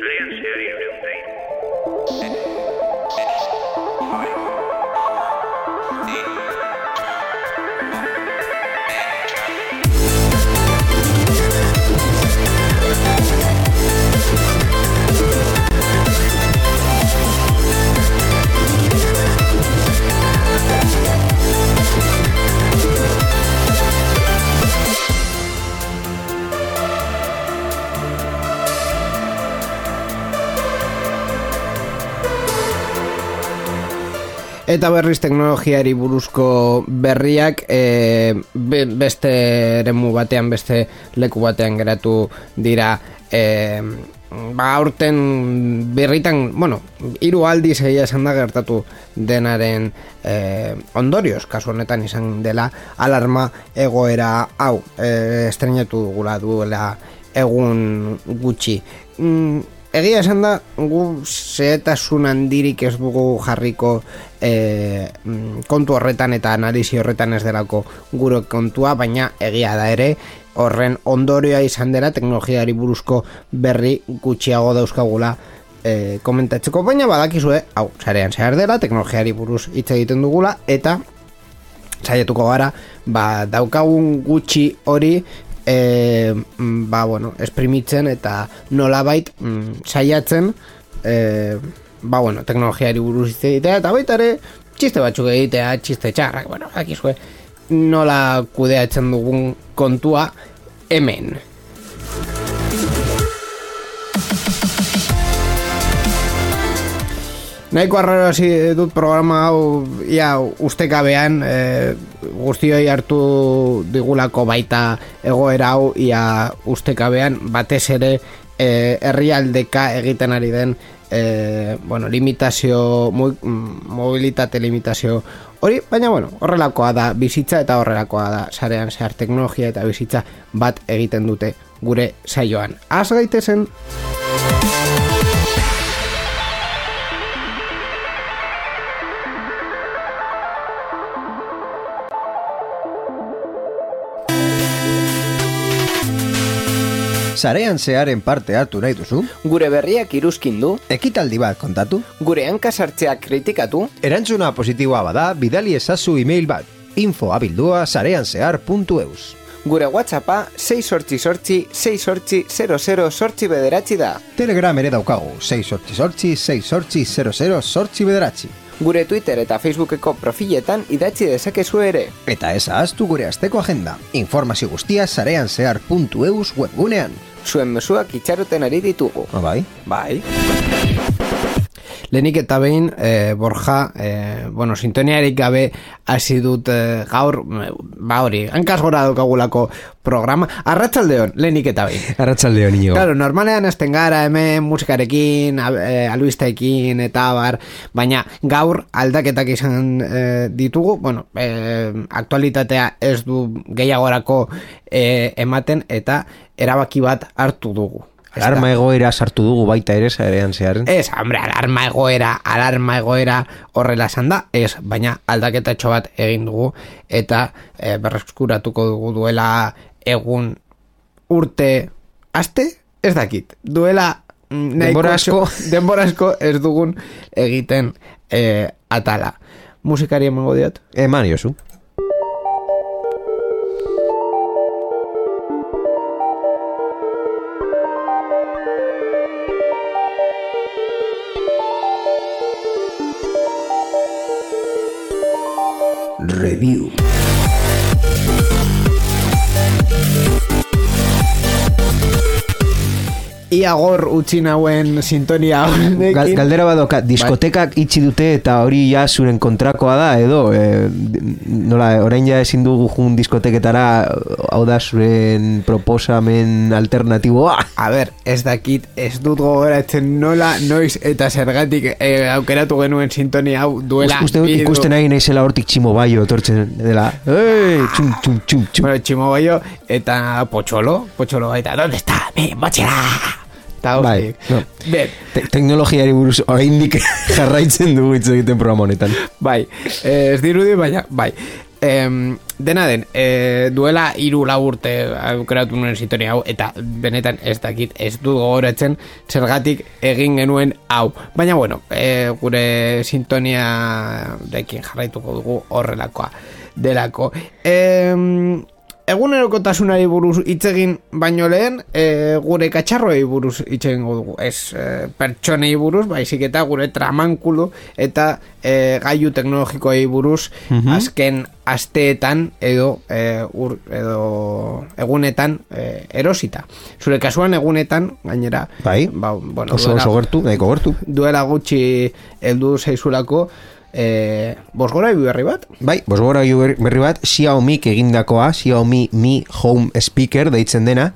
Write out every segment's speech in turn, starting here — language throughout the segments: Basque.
Zarean zehar Eta berriz teknologiari buruzko berriak e, be, beste eremu batean, beste leku batean geratu dira e, ba aurten berritan, bueno, hiru aldiz egia esan da gertatu denaren e, ondorioz, kasu honetan izan dela alarma egoera hau, e, estrenatu dugula duela egun gutxi. Mm, Egia esan da, gu zehetasun handirik ez dugu jarriko e, kontu horretan eta analisi horretan ez delako gure kontua, baina egia da ere, horren ondorioa izan dela teknologiari buruzko berri gutxiago dauzkagula e, komentatzeko, baina badakizue, hau, zarean zehar dela, teknologiari buruz hitz egiten dugula, eta saiatuko gara, ba, daukagun gutxi hori e, ba, bueno, esprimitzen eta nolabait mm, saiatzen e, ba, bueno, teknologiari buruz egitea eta baita ere txiste batzuk egitea, txiste txarrak, bueno, akizue, nola kudeatzen dugun kontua hemen. Nahiko arraro hasi dut programa hau ia ustekabean e, guztioi hartu digulako baita egoera hau ia ustekabean batez ere e, egiten ari den e, bueno, limitazio mo, mobilitate limitazio hori, baina bueno, horrelakoa da bizitza eta horrelakoa da sarean zehar teknologia eta bizitza bat egiten dute gure saioan. Az gaitezen Sarean zearen parte hartu nahi duzu? Gure berriak iruzkin du, Ekitaldi bat kontatu? gure hankasartzeak kritikatu, Erantzuna positiboa bada, bidali ezazu email bat. info abildua gure whatsappa 6 sortzi sortzi 6 sortzi 00 sortzi bederatzi da. Telegram ere daukagu, 6 sortzi sortzi, 6 sortzi 00 sortzi bederatzi. Gure Twitter eta Facebookeko profiletan idatzi dezakezu ere. Eta ez ahaztu gure asteko agenda. Informazio guztia sareanzehar.eus webgunean. Zuen mezuak itxaroten ari ditugu. Bai? Bai. Lehenik eta behin, e, Borja, e, bueno, sintoniarik gabe hasi dut e, gaur, ba hori, hankaz gora daukagulako programa. Arratsaldeon lehenik eta behin. Arratxaldeo, niño. Claro, normalean esten gara hemen musikarekin, a- albisteekin eta bar, baina gaur aldaketak izan e, ditugu, bueno, e, aktualitatea ez du gehiagorako e, ematen eta erabaki bat hartu dugu. Alarma egoera sartu dugu baita ere zarean zearen. Ez, hombre, alarma egoera, alarma egoera horrela esan da, ez, baina aldaketatxo bat egin dugu, eta e, berreskuratuko dugu duela egun urte aste, ez dakit, duela mm, Denbora asko. denbora asko ez dugun egiten e, atala. Musikari emango diot? Eman jozu. Review. Ia gor utzi nauen sintonia Gal, galdera badoka, diskotekak itxi dute eta hori ja zuren kontrakoa da edo e, nola, orain ja ezin dugu jun diskoteketara hau da zuren proposamen alternatiboa A ber, ez dakit, ez dut gogoratzen nola, noiz eta zergatik eh, aukeratu genuen sintonia hau duela. Uste dut bi du- ikusten nahi naizela hortik tximo baio etortzen dela Ei, txum, txum, txum, txum. Bueno, Chimo Bayo eta Pocholo, Pocholo baita, ¿dónde está mi mochila? Eta Bai, no. Ben, Te teknologiari buruz oraindik jarraitzen dugu hitz egiten programa honetan bai, eh, ez dirudi, baina, bai. Em, dena den, e, duela hiru lau urte aukeratu nuen zitoria hau, eta benetan ez dakit, ez du gogoratzen zergatik egin genuen hau. Baina bueno, e, gure sintonia dekin jarraituko dugu horrelakoa delako. Em, egunerokotasunari buruz hitz egin baino lehen, e, gure katxarroei buruz hitz egingo dugu. Ez e, pertsonei buruz, baizik eta gure tramankulu eta e, gailu teknologikoei buruz azken asteetan edo e, ur, edo egunetan e, erosita. Zure kasuan egunetan, gainera, Bai, ba, bueno, oso duela- oso gertu, nahiko gertu. duela gutxi heldu zaizulako e, bosgora berri bat? Bai, bosgora berri bat, Xiaomi egindakoa, Xiaomi Mi Home Speaker deitzen dena,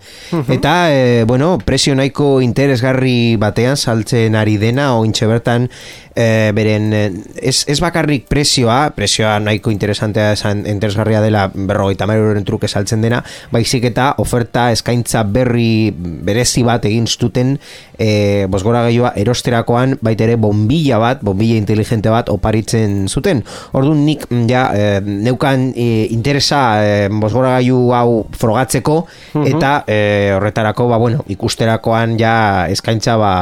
eta, e, bueno, presio nahiko interesgarri batean saltzen ari dena, ointxe bertan, e, beren, e, ez, ez bakarrik presioa, presioa nahiko interesantea esan, interesgarria dela berrogeita euroren truke saltzen dena, baizik eta oferta eskaintza berri berezi bat egin zuten e, bosgora gaioa erosterakoan baita ere bombilla bat, bombilla inteligente bat oparitzen zuten. Orduan nik mm, ja e, neukan e, interesa e, bosgora hau frogatzeko eta e, horretarako ba, bueno, ikusterakoan ja eskaintza ba,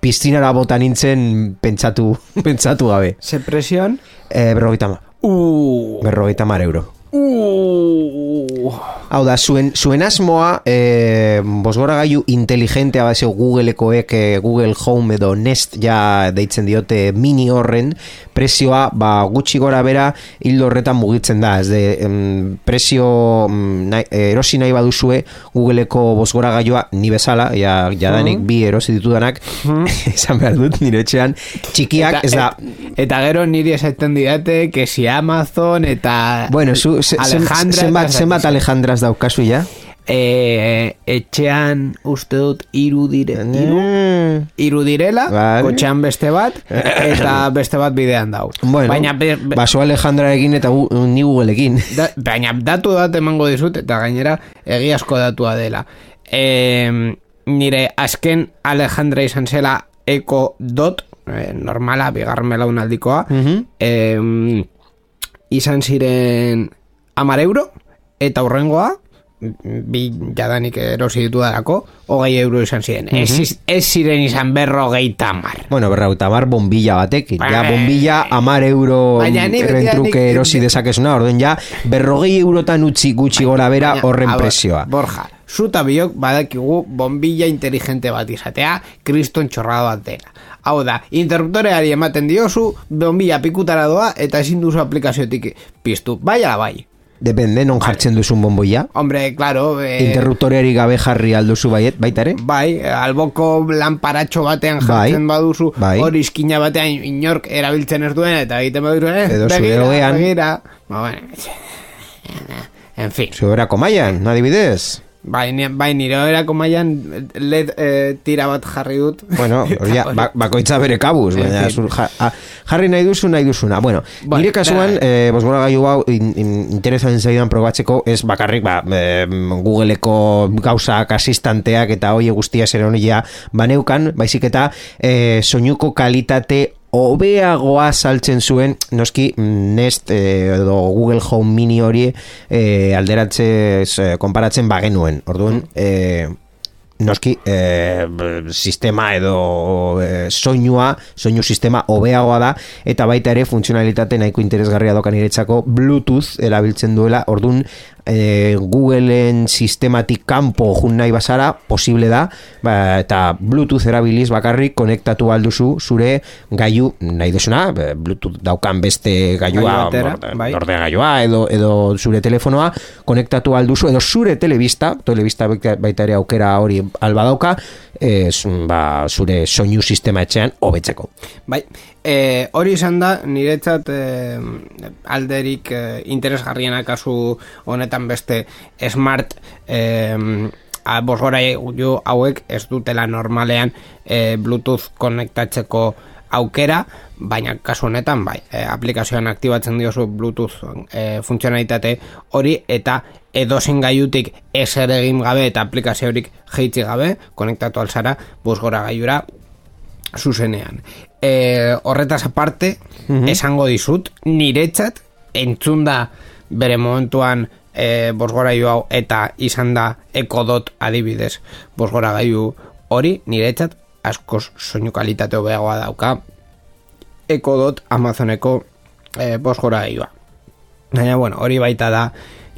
piztinara bota nintzen pentsatu, pentsatu gabe. Ze presioan? E, berrogeita ma, Uh, berrogeita mar euro. Uh, Hau da, zuen, zuen asmoa e, bosgora gaiu inteligentea bat Googleekoek e, Google Home edo Nest ja deitzen diote mini horren prezioa ba, gutxi gora bera hildo horretan mugitzen da. Ez de, em, prezio mm, nahi, erosi nahi baduzue Googleeko bosgora gaioa ni bezala ja, jadanik bi erosi ditudanak esan behar dut nire etxean txikiak ez da. et- eta gero niri esaten didate que si Amazon eta bueno, zu, Alejandra zenbat, eta- zenbat Alejandras daukazu ja? eh, etxean uste dut iru dire Mm. iru direla Vale. kotxean beste bat eta beste bat bidean dau Bueno, baina, be, be- baso Alejandra egin eta gu, ni Googleekin. da, baina datu bat emango dizut eta gainera egiazko datua dela e, nire azken Alejandra izan zela Eko Dot eh, normala, bigarren belaunaldikoa Mhm. em, izan ziren amar euro eta hurrengoa bi jadanik erosi ditu darako hogei euro izan ziren ez, ez ziren izan berrogeita amar Bueno, berrauta mar bombilla batekin. Ja, Bai. bombilla amar euro betidanik- truke erosi dezakezuna, orden ja, berrogei eurotan utzi gutxi gora bera horren presioa. Borja, zuta biok badakigu bombilla inteligente bat izatea kriston txorrado bat dela. Hau da, interruptoreari ematen diozu, bombilla pikutara doa eta ezin duzu aplikaziotik piztu. Bai ala bai. Depende, non jartzen duzun bomboia. Hombre, claro, eh, Interruptoreari gabe jarri alduzu baiet, baita ere? Bai, alboko lanparatxo batean Bai, jartzen baduzu, bai. hori iskina batean inork erabiltzen ez duen, eta egiten baduzu, eh, Edo begira, begira. Ba, bueno, en fin. Zuberako maian, adibidez. Bai, ni, bai nire erako mailan led eh, tira bat jarri dut. Bueno, ja, ba- bakoitza bere kabuz, baina zur, ja, a- jarri nahi duzu, nahi duzuna. Bueno, Bueno, nire kasuan, eh, bosgora gaiu hau in, in, interesatzen zaidan probatzeko, ez bakarrik, ba, eh, Googleeko gauzak asistanteak eta hoi guztia zer honia baneukan, baizik eta eh, soinuko kalitate hobeagoa saltzen zuen noski Nest eh, edo Google Home Mini hori eh, alderatzez eh, konparatzen bagenuen. Orduan, eh, noski b- sistema edo eh, soinua, soinu sistema hobeagoa da eta baita ere funtzionalitate nahiko interesgarria dokan iretzako Bluetooth erabiltzen duela, ordun eh, Googleen sistematik kanpo jun nahi basara, posible da ba, eta Bluetooth erabiliz bakarrik konektatu alduzu zure gaiu nahi desuna, eh, Bluetooth daukan beste gailua, Gailu batera, orde- bai. ordenagailua edo, edo zure telefonoa konektatu alduzu edo zure telebista, telebista baita baita ere aukera hori alba dauka, ez, ba, zure soinu sistema etxean hobetzeko. Bai, e, hori izan da, niretzat e, alderik e, interesgarriena kasu honetan beste smart e, a, bosgora jo hauek ez dutela normalean e, Bluetooth konektatzeko aukera, baina kasu honetan bai, e, aplikazioan aktibatzen diozu Bluetooth e, funtzionalitate hori eta edozen gaiutik eser egin gabe eta aplikaziorik jeitzi gabe, konektatu alzara bosgora gaiura zuzenean. E, horretaz aparte, esango dizut, niretzat, entzunda bere momentuan e, bosgorailu hau eta izan da ekodot adibidez bosgorailu hori niretzat askoz soinu kalitate hobeagoa dauka ekodot Amazoneko e, bosgorailua. Baina, bueno, hori baita da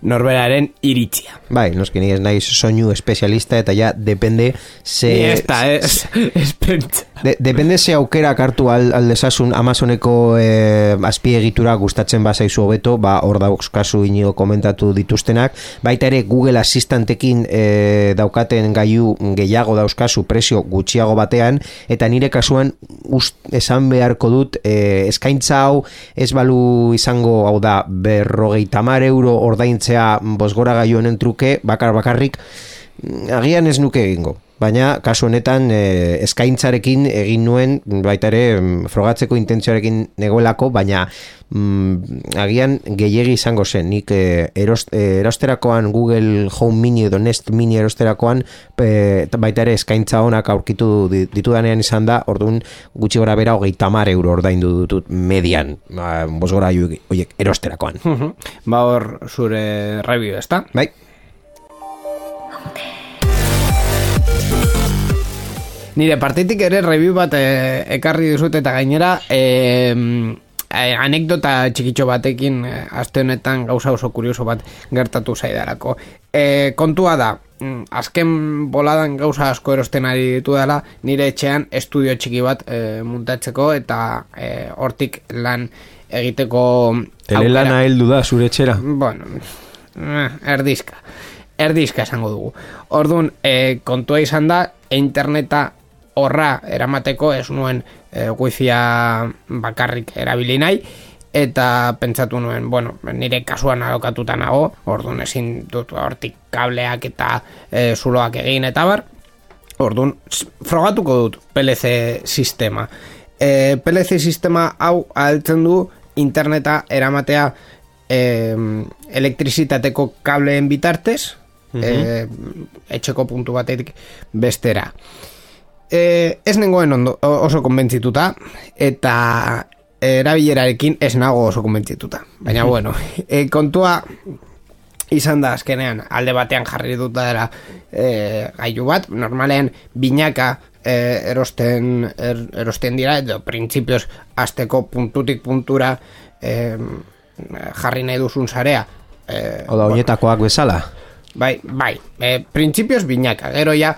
norberaren iritzia. Bai, noski ni ez naiz soinu espezialista eta ja depende ze... Ni ez da, ez, ez pentsa. De, depende ze aukera hartu al, aldezasun Amazoneko eh, azpiegitura gustatzen bazaizu hobeto, ba hor dauzkazu inigo komentatu dituztenak, baita ere Google Assistantekin eh, daukaten gaiu gehiago dauzkazu presio gutxiago batean, eta nire kasuan ust, esan beharko dut eh, eskaintza hau ez balu izango hau da berrogeita euro ordaintzea bosgora gaiu honen truke, bakar bakarrik agian ez nuke egingo baina kasu honetan e, eskaintzarekin egin nuen baita ere mm, frogatzeko intentzioarekin negoelako, baina mm, agian gehiegi izango zen. Nik e, erost, e, erosterakoan Google Home Mini edo Nest Mini erosterakoan e, baita ere eskaintza honak aurkitu ditudanean izan da orduan gutxi gora bera hogeita mar euro ordaindu dutut median ba, bosgora horiek erosterakoan. Ba hor zure review ezta? bai Nire partitik ere review bat e, ekarri dizut eta gainera e, e, anekdota txikitxo batekin e, aste honetan gauza oso kurioso bat gertatu zaidarako. E, kontua da, mm, azken boladan gauza asko erosten ari ditu dela, nire etxean estudio txiki bat e, muntatzeko eta e, hortik lan egiteko Telelana heldu da zure etxera? Bueno, erdizka. Erdizka esango dugu. Orduan, e, kontua izan da, interneta horra eramateko ez nuen e, wifia bakarrik erabili nahi eta pentsatu nuen, bueno, nire kasuan alokatuta nago, orduan ezin dut hortik kableak eta e, zuloak egin eta bar, orduan frogatuko dut PLC sistema. E, PLC sistema hau altzen du interneta eramatea e, elektrizitateko kableen bitartez, e, etxeko puntu batetik bestera e, ez nengoen ondo, oso konbentzituta eta erabilerarekin ez nago oso konbentzituta. Baina bueno, e, kontua izan da azkenean alde batean jarri dut dara e, gailu bat, normalean binaka e, erosten, er, erosten dira, edo printzipioz azteko puntutik puntura e, jarri nahi duzun zarea. E, Oda, oinetakoak bezala? Bai, bai, e, printzipioz binaka, gero ja,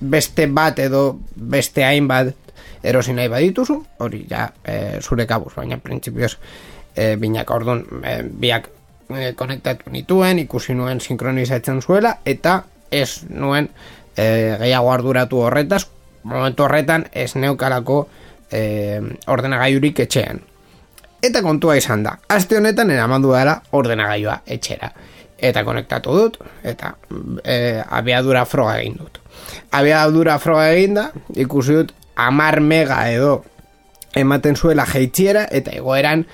beste bat edo beste hainbat erosi nahi badituzu, hori ja e, zure kabuz, baina printzipioz e, binak orduan e, biak e, konektatu nituen, ikusi nuen sinkronizatzen zuela, eta ez nuen e, gehiago arduratu horretaz, momentu horretan ez neukalako e, ordenagaiurik etxean. Eta kontua izan da, aste honetan eramandu dara ordenagailua etxera. Eta konektatu dut, eta e, abiadura froga egin dut abiadura froga eginda, ikusi dut amar mega edo ematen zuela jeitziera, eta egoeran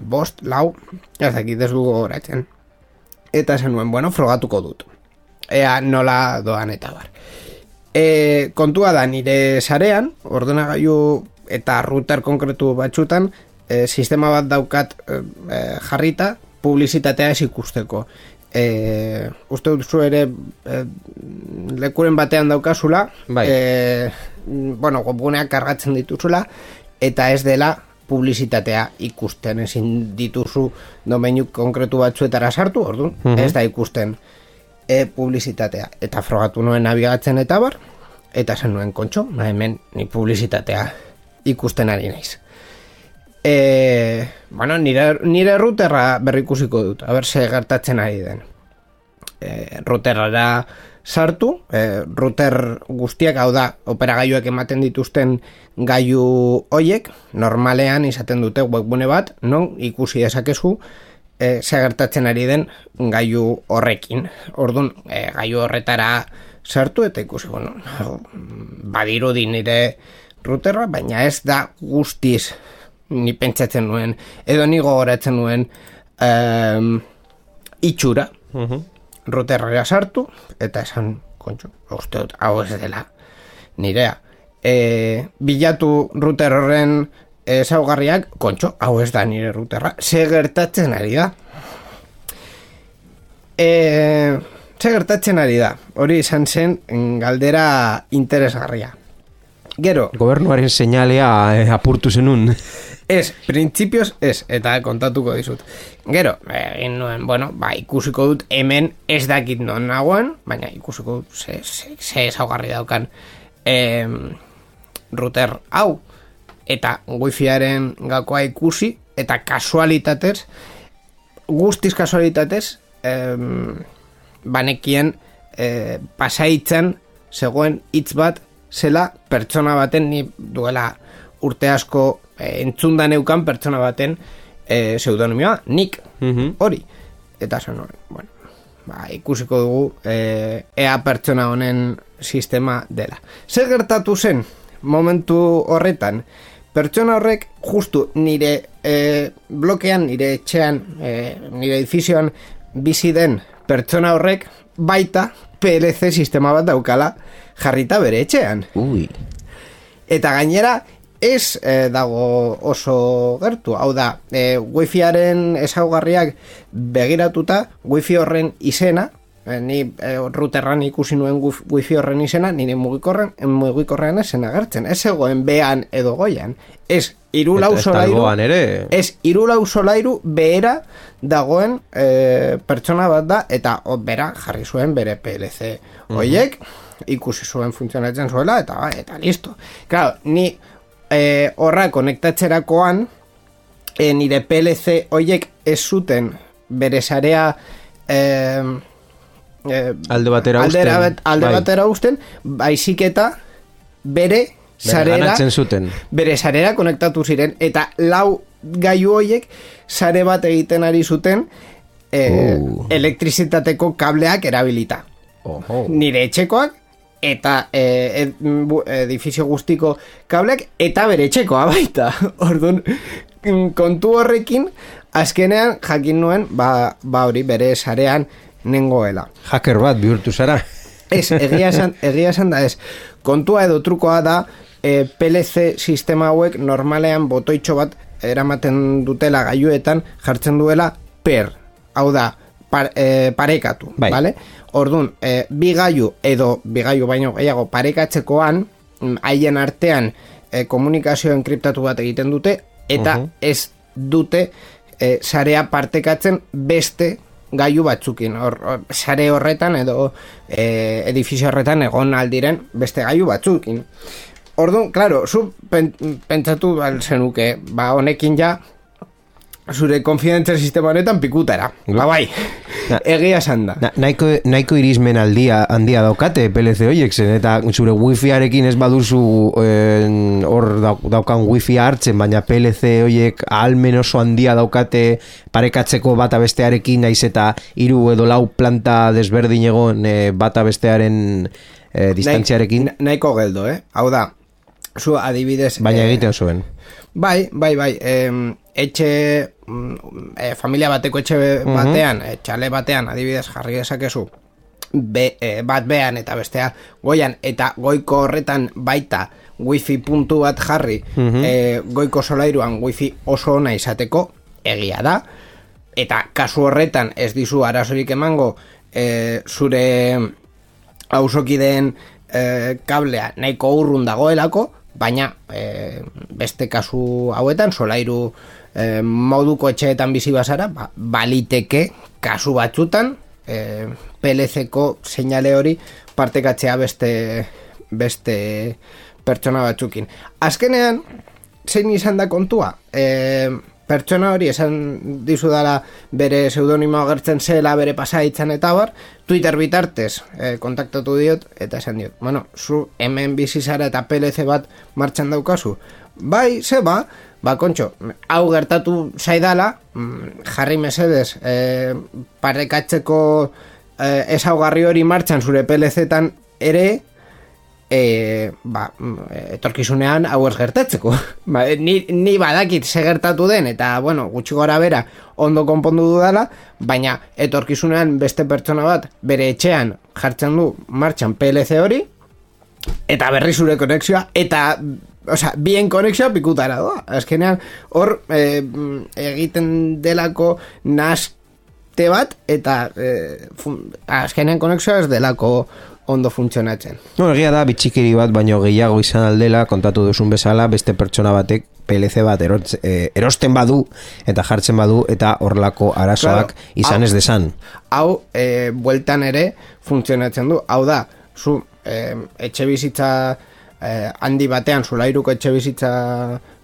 bost, lau, ez dakit ez dugu goratzen. Eta zen nuen, bueno, frogatuko dut. Ea nola doan eta bar. E, kontua da nire sarean, ordenagailu eta router konkretu batxutan, e, sistema bat daukat e jarrita, publizitatea ez ikusteko e, uste duzu ere e, lekuren batean daukazula bai. e, bueno, gobuneak kargatzen dituzula eta ez dela publizitatea ikusten ezin dituzu domeinu konkretu batzuetara sartu, ordu, mhm. ez da ikusten e, publizitatea eta frogatu nuen nabigatzen eta bar eta zen nuen kontxo, hemen ni publizitatea ikusten ari naiz e, bueno, nire, nire routerra berrikusiko dut, haber se gertatzen ari den. E, routerra sartu, e, router guztiak, hau da, operagailuek ematen dituzten gaiu hoiek, normalean izaten dute webbune bat, non ikusi dezakezu, e, ze gertatzen ari den gaiu horrekin. Orduan, e, gaiu horretara sartu eta ikusi, bueno, badirudi nire routerra, baina ez da guztiz ni pentsatzen nuen, edo ni gogoratzen nuen um, itxura, uh -huh. sartu, eta esan, kontxo, uste dut, hau ez dela, nirea. E, bilatu ruter horren ezaugarriak, kontxo, hau ez da nire ruterra, ze gertatzen ari da. E, ze gertatzen ari da, hori izan zen galdera interesgarria. Gero, Gobernuaren seinalea eh, apurtu zenun. Ez, printzipioz ez, eta kontatuko dizut. Gero, egin nuen, bueno, ba, ikusiko dut hemen ez dakit non nagoen, baina ikusiko dut ze, ze, ze ezaugarri daukan em, router hau. Eta wifiaren gakoa ikusi, eta kasualitatez, guztiz kasualitatez, em, banekien e, pasaitzen zegoen hitz bat zela pertsona baten ni duela urte asko e, entzunda neukan pertsona baten e, pseudonimioa, nik, Mhm. hori. Eta zen hori, bueno, ba, ikusiko dugu e, ea pertsona honen sistema dela. Zer gertatu zen momentu horretan, pertsona horrek justu nire e, blokean, nire etxean, e, nire edifizioan bizi den pertsona horrek baita PLC sistema bat daukala jarrita bere etxean. Ui. Eta gainera ez eh, dago oso gertu. Hau da, eh, wifiaren ezaugarriak begiratuta, wifi horren izena, eh, ni eh, routerran ikusi nuen wif- wifi horren izena, nire mugikorren, mugikorrean esen agertzen. Ez zegoen behan edo goian. Ez irulau solairu, ere. ez irulau solairu behera dagoen eh, pertsona bat da, eta o, bera jarri zuen bere PLC hoiek, ikusi zuen funtzionatzen zuela, eta eta listo. Claro, ni eh, horra konektatzerakoan, eh, nire PLC hoiek ez zuten bere sarea eh, eh, Alde batera aldera, uzten. bat- alde Bai. batera usten, baizik eta bere sarera zuten. bere sarera konektatu ziren eta lau gailu hoiek sare bat egiten ari zuten e, Uh. elektrizitateko kableak erabilita. Oho. Nire etxekoak eta e, bu- edifizio guztiko kableak eta bere etxekoa baita. Orduan, mm, kontu horrekin azkenean jakin nuen ba, ba hori bere sarean nengoela. Hacker bat bihurtu zara. Ez, egia esan, egia esan da ez. Kontua edo trukoa da e, PLC sistema hauek normalean botoitxo bat eramaten dutela gaiuetan jartzen duela per. Hau da, par, e, parekatu, Bai. vale? Orduan, e, bi gaiu edo bi gaiu baino gehiago parekatzekoan mm, haien artean e, komunikazio enkriptatu bat egiten dute eta Mhm. ez dute e, sarea partekatzen beste gailu batzukin. Hor, hor, sare horretan edo e, edifizio horretan egon aldiren beste gailu batzukin. Orduan, claro, zu pen, pentsatu zenuke, ba honekin ja zure konfidentzia sistema honetan pikutara. Ba bai, Na- egia esan da. Na, nahiko, nahiko irismen aldia, handia daukate PLC horiek zen, eta zure wifiarekin ez baduzu en, hor dau- daukan wifi hartzen, baina PLC horiek ahalmen oso handia daukate parekatzeko bata bestearekin, naiz eta hiru edo lau planta desberdin egon eh, bata bestearen eh, distantziarekin, Nahi- nahiko geldo, eh? Hau da, zu adibidez... baina eh, egiten zuen. Bai, bai, bai. em, etxe, mm, e, familia bateko etxe batean, e, txale batean, adibidez jarri dezakezu, be, e, bat bean eta bestea goian, eta goiko horretan baita wifi puntu bat jarri, e, goiko solairuan wifi oso ona izateko, egia da, eta kasu horretan ez dizu arazorik emango e, zure hausokideen e, kablea nahiko urrun dagoelako, baina e, beste kasu hauetan, solairu e, moduko etxeetan bizi bazara, ba, baliteke kasu batzutan e, PLC-ko seinale hori partekatzea beste beste pertsona batzukin. Azkenean, zein izan da kontua? E, pertsona hori esan dizu bere pseudonimo agertzen zela bere pasaitzan eta bar, Twitter bitartez e, kontaktatu diot eta esan diot, bueno, zu hemen bizi zara eta PLC bat martxan daukazu. Bai, ze ba, ba, kontxo, hau gertatu zaidala, mm, jarri mesedez, e, parekatzeko e, ezaugarri hori martxan zure PLC-tan ere, e, ba, mm, etorkizunean hau ez gertatzeko. ba, ni, ni badakit ze gertatu den, eta, bueno, gutxi gora bera ondo konpondu dudala, baina etorkizunean beste pertsona bat bere etxean jartzen du martxan PLC hori, eta berri zure konexioa, eta Osea, bien konexioa pikutara doa. Azkenean, hor e, egiten delako nas aste bat, eta e, fun, azkenean konexioa ez delako ondo funtzionatzen. No, egia da, bitxikiri bat, baino gehiago izan aldela, kontatu duzun bezala, beste pertsona batek PLC bat erotz, eh, erosten badu, eta jartzen badu, eta horlako arazoak Claro, izan ez desan. hau e, bueltan ere funtzionatzen du. Hau da, zu e, etxe bizitza e, handi batean, zulairuko etxe bizitza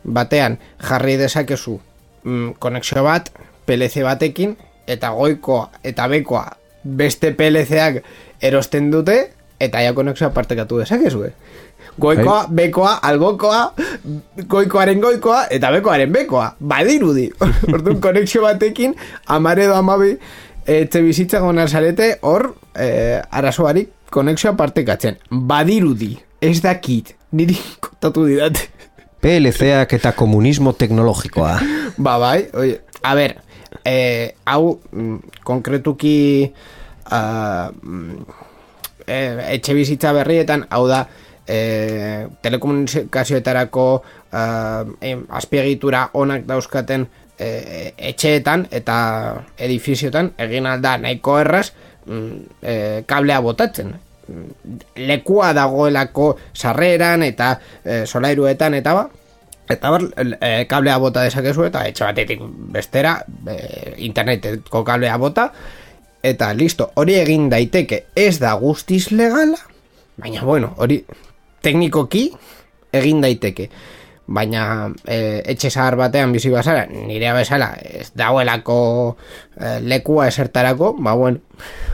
batean jarri dezakezu mm, konexio bat, PLC batekin, eta goikoa eta bekoa beste PLCak erosten dute, eta ja konexioa partekatu dezakezu, eh? Goikoa, bekoa, albokoa, goikoaren goikoa, eta bekoaren bekoa. Badirudi. Orduan, konexio batekin, amare edo amabi, etxe bizitza gona zarete, hor, eh, arazoarik konexioa partekatzen. Badirudi. Ez dakit. Niri kontatu didate. PLC-ak eta komunismo teknologikoa. Ba, bai, oie, a ber, eh, hau, mm, konkretuki, ah, mm, eh, etxe bizitza berrietan, hau da, eh, telekomunikazioetarako ah, em, azpiegitura onak dauzkaten eh, etxeetan eta edifiziotan egin alda nahiko erraz mm, eh, kablea botatzen lekua dagoelako sarreran eta eh, solairuetan eta ba eta bar, e, kablea bota dezakezu eta etxe batetik bestera e, interneteko kablea bota eta listo, hori egin daiteke. Ez da guztiz legala baina bueno, hori teknikoki egin daiteke baina e, etxe zahar batean bizi bazara nirea bezala ez dagoelako e, lekua esertarako ba bueno,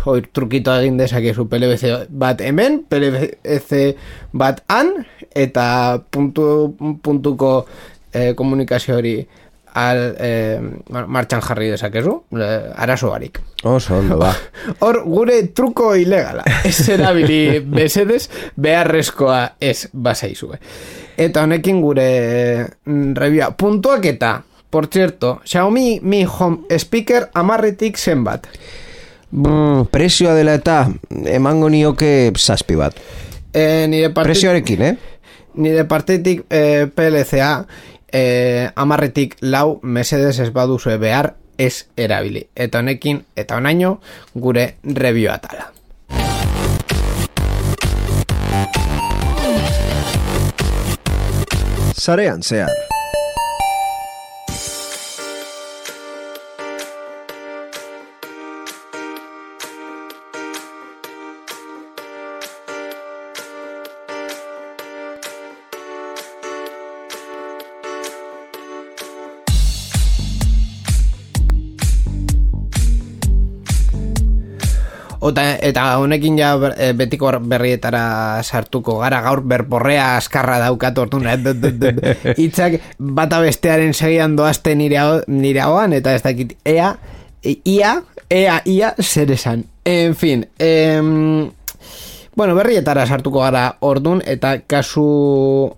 hori trukito egin dezakezu PLBC bat hemen PLBC bat han eta puntu, puntuko e, komunikazio hori al, e, martxan jarri dezakezu e, arazo barik Oso ondo, ba. Hor, gure truko ilegala. Ez erabili besedez, beharrezkoa ez basaizue. Eta honekin gure mm, reviewa. Puntuak eta, por cierto, Xiaomi Mi Home Speaker amarretik zenbat. Mm, presioa dela eta emango nioke zazpi bat. E, nire partetik, Presioarekin, eh? nire partetik e, PLCA e, amarretik lau mesedes ez baduzue behar ez erabili. Eta honekin, eta honaino, gure reviewa tala. Sarean zehar. Ota, eta honekin ja eh, betiko berrietara sartuko gara. Gaur berporrea askarra daukat orduan. Hitzak bata bestearen segian doazte nire, nire hauan eta ez dakit ea ia, ea, ia zer esan. En fin em, Bueno, berrietara sartuko gara ordun eta kasu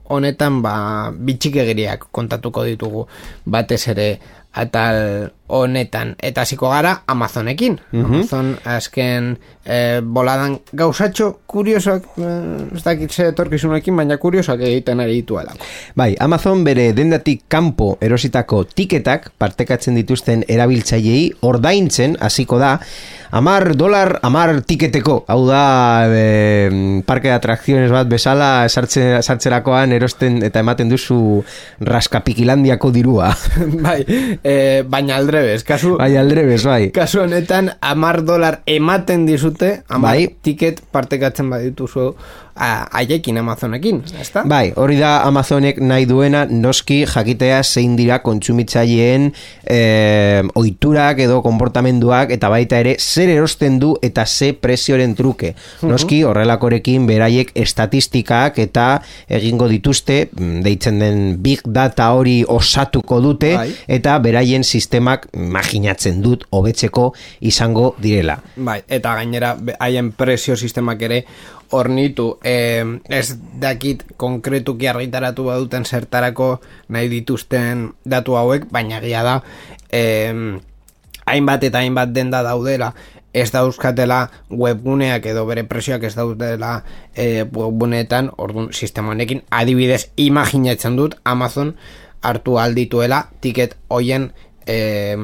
honetan ba bitxikegiriak kontatuko ditugu. Batez ere atal honetan eta hasiko gara Amazonekin. Amazon azken eh, boladan gauzatxo kuriosoak eh, ez dakit ze etorkizunekin baina kuriosoak egiten ari dituelako. Bai, Amazon bere dendatik kanpo erositako tiketak partekatzen dituzten erabiltzaileei ordaintzen hasiko da amar dolar amar tiketeko. Hau da e, parke de atrakziones bat bezala sartze, sartzerakoan erosten eta ematen duzu raskapikilandiako dirua. bai, eh, baina aldrebes, kasu bai, aldrebes, bai. Kasu honetan, amar dolar ematen dizute, amar Bai. tiket partekatzen badituzu haiekin Amazonekin, ezta? Bai, hori da Amazonek nahi duena noski jakitea zein dira kontsumitzaileen eh, oiturak edo konportamenduak eta baita ere zer erosten du eta ze prezioren truke. Noski horrelakorekin beraiek estatistikak eta egingo dituzte mm, deitzen den big data hori osatuko dute Bai. eta beraien sistemak imaginatzen dut hobetzeko izango direla. Bai, eta gainera haien prezio sistemak ere ornitu eh, ez dakit konkretuki argitaratu baduten zertarako nahi dituzten datu hauek, baina egia da eh, hainbat eta hainbat denda daudela. Ez dauzkatela webguneak edo bere presioak ez daudela e, webguneetan, orduan sistema honekin adibidez imaginatzen dut Amazon hartu aldituela tiket hoien e,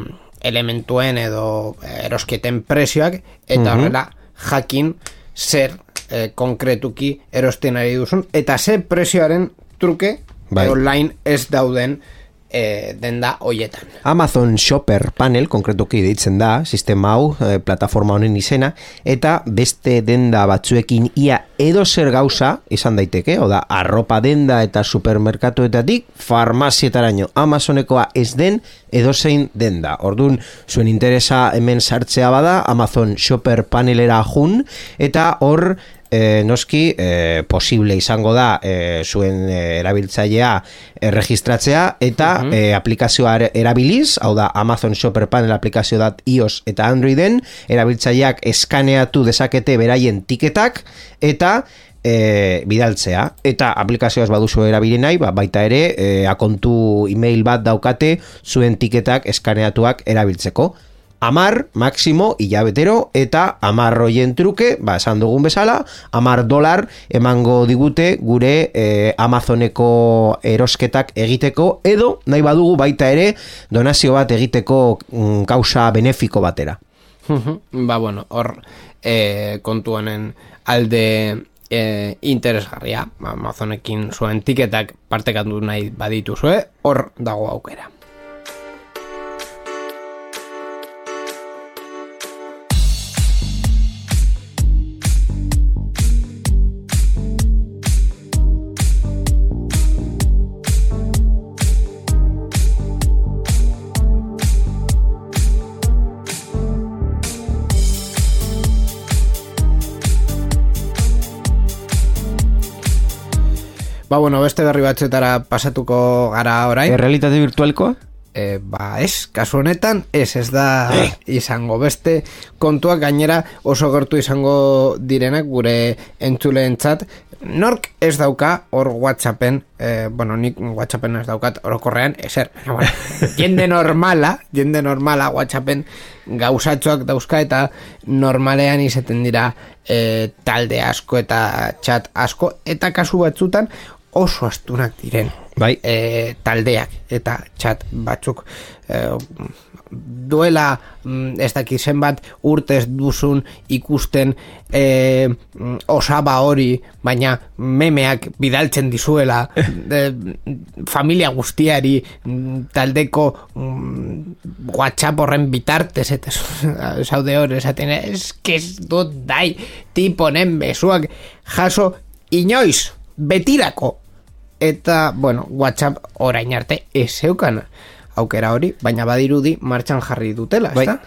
elementuen edo erosketen prezioak eta horrela jakin zer eh, konkretuki erosten ari duzun eta zer prezioaren truke Bai. online ez dauden eh, denda hoietan. Amazon Shopper Panel, konkretuki deitzen da, sistema hau, eh, plataforma honen izena, eta beste denda batzuekin ia edo zer gauza izan daiteke, oda, arropa denda eta supermerkatuetatik, farmazietaraino Amazonekoa ez den edozein denda. Ordun zuen interesa hemen sartzea bada, Amazon Shopper Panelera jun, eta hor e, noski e, posible izango da e, zuen erabiltzailea e, registratzea eta e, aplikazioa er- erabiliz, hau da Amazon Shopper Panel aplikazio dat iOS eta Androiden, erabiltzaileak eskaneatu dezakete beraien tiketak eta e, bidaltzea. Eta aplikazioaz baduzu erabili nahi ba, baita ere e, akontu email bat daukate zuen tiketak eskaneatuak erabiltzeko amar, maximo, hilabetero, eta amar roien truke, ba, esan dugun bezala, amar dolar emango digute gure eh, Amazoneko erosketak egiteko, edo nahi badugu baita ere donazio bat egiteko mm, kausa benefiko batera. ba, bueno, hor e, kontu honen alde e, interesgarria, Amazonekin zuen tiketak partekatu nahi badituzue, hor dago aukera. Ba, bueno, beste berri batzuetara pasatuko gara orain. Errealitate virtualkoa? E, ba, ez, kasu honetan, ez, ez da izango beste kontuak gainera oso gertu izango direnak gure entzuleentzat. Nork ez dauka hor Whatsappen, e, bueno, nik Whatsappen ez daukat orokorrean, ezer, bueno, jende normala, jende normala Whatsappen gauzatxoak dauzka eta normalean izaten dira e, talde asko eta chat asko, eta kasu batzutan oso astunak diren Bai. e, taldeak eta chat batzuk e, duela mm, ez dakit zenbat urtez duzun ikusten e, osaba hori baina memeak bidaltzen dizuela e, familia guztiari mm, taldeko mm, whatsapp horren bitartez eta zaude hor esaten ez que ez dut dai tiponen besuak jaso inoiz betirako eta, bueno, WhatsApp orain arte ez zeukan aukera hori, baina badirudi martxan jarri dutela, Bai. ezta?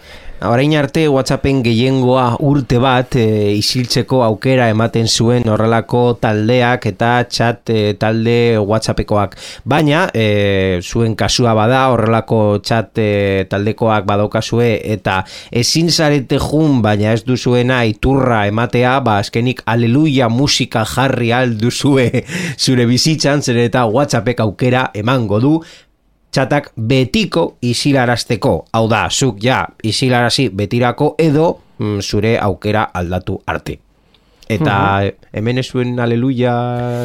Orain arte WhatsAppen gehiengoa urte bat e, isiltzeko aukera ematen zuen horrelako taldeak eta chat e, talde WhatsAppekoak. Baina e, zuen kasua bada horrelako chat e, taldekoak badokazue eta ezin zarete jun baina ez duzuena iturra ematea, ba azkenik aleluia musika jarri alduzue zure bizitzan zer eta WhatsAppek aukera emango du txatak betiko isilarazteko. Hau da, zuk ja isilarazi betirako edo mm, zure aukera aldatu arte. Eta hemen ez zuen aleluia...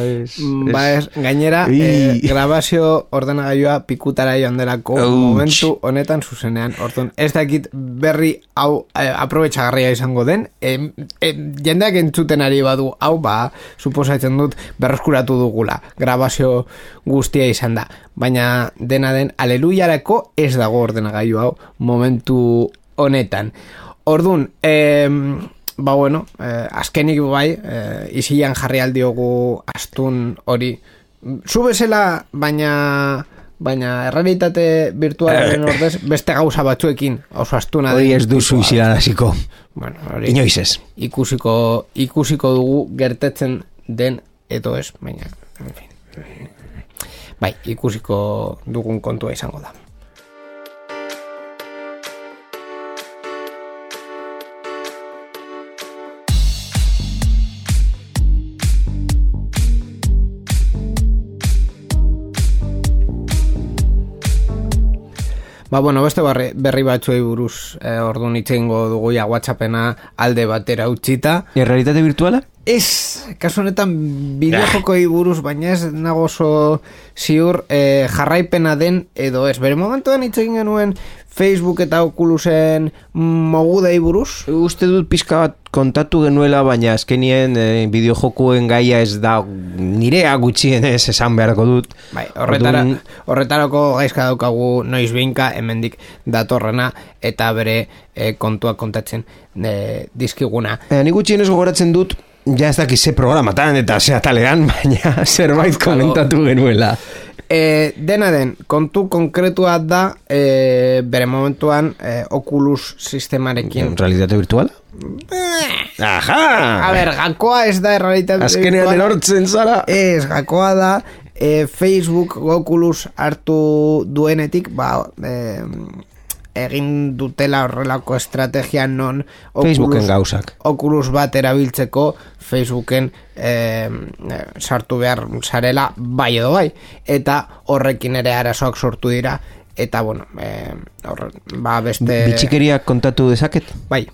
Ez, Mm, Ba ez, gainera, eh, grabazio ordenagailua pikutara joan delako Ouch. momentu honetan zuzenean. Orduan, ez dakit berri hau eh, aprobetxagarria izango den. Em, em, jendeak entzuten ari badu hau, ba, suposatzen dut berreskuratu dugula. Grabazio guztia izan da. Baina dena den, aleluiarako ez dago ordenagailu hau momentu honetan. Orduan, em, ba bueno, eh, azkenik bai, eh, izian jarri aldiogu astun hori. Zu bezala, baina baina errealitate virtualaren ordez beste gauza batzuekin oso astuna Hori ez duzu tipua. isilaraziko. Bueno, hori Inoiz ez. ikusiko, ikusiko dugu gertetzen den edo ez, baina en fin. Bai, ikusiko dugun kontua izango da. Ba, bueno, beste barri, berri batzuei buruz eh, orduan itxengo dugu ja WhatsAppena alde batera utzita. Errealitate virtuala? Ez, kasu honetan bideojokoi buruz, baina ez nago oso ziur eh, jarraipena den edo ez. Bere momentuan hitz egin genuen Facebook eta Oculusen mogudei buruz? Uste dut pizka bat kontatu genuela, baina azkenien e, bideojokuen gaia ez da nirea gutxien ez esan beharko dut. Bai, horretara, horretarako gaizka daukagu noiz binka hemendik datorrena eta bere eh, kontua kontatzen eh, dizkiguna. e, nik gutxien ez gogoratzen dut, ja ez dakiz ze programatan eta ze atalean, baina zerbait komentatu genuela. E, dena den, kontu konkretua da e, bere momentuan e, Oculus sistemarekin. Realitate virtuala? Aha! A ber, gakoa ez da errealitate Azkenean virtuala. erortzen zara. Ez, gakoa da e, Facebook Oculus hartu duenetik, ba, e, egin dutela horrelako estrategia non Facebooken gauzak. Oculus bat erabiltzeko Facebooken e, sartu behar zarela bai edo bai eta horrekin ere arazoak sortu dira eta bueno e, horre, ba beste Bitxikeriak kontatu dezaket? bai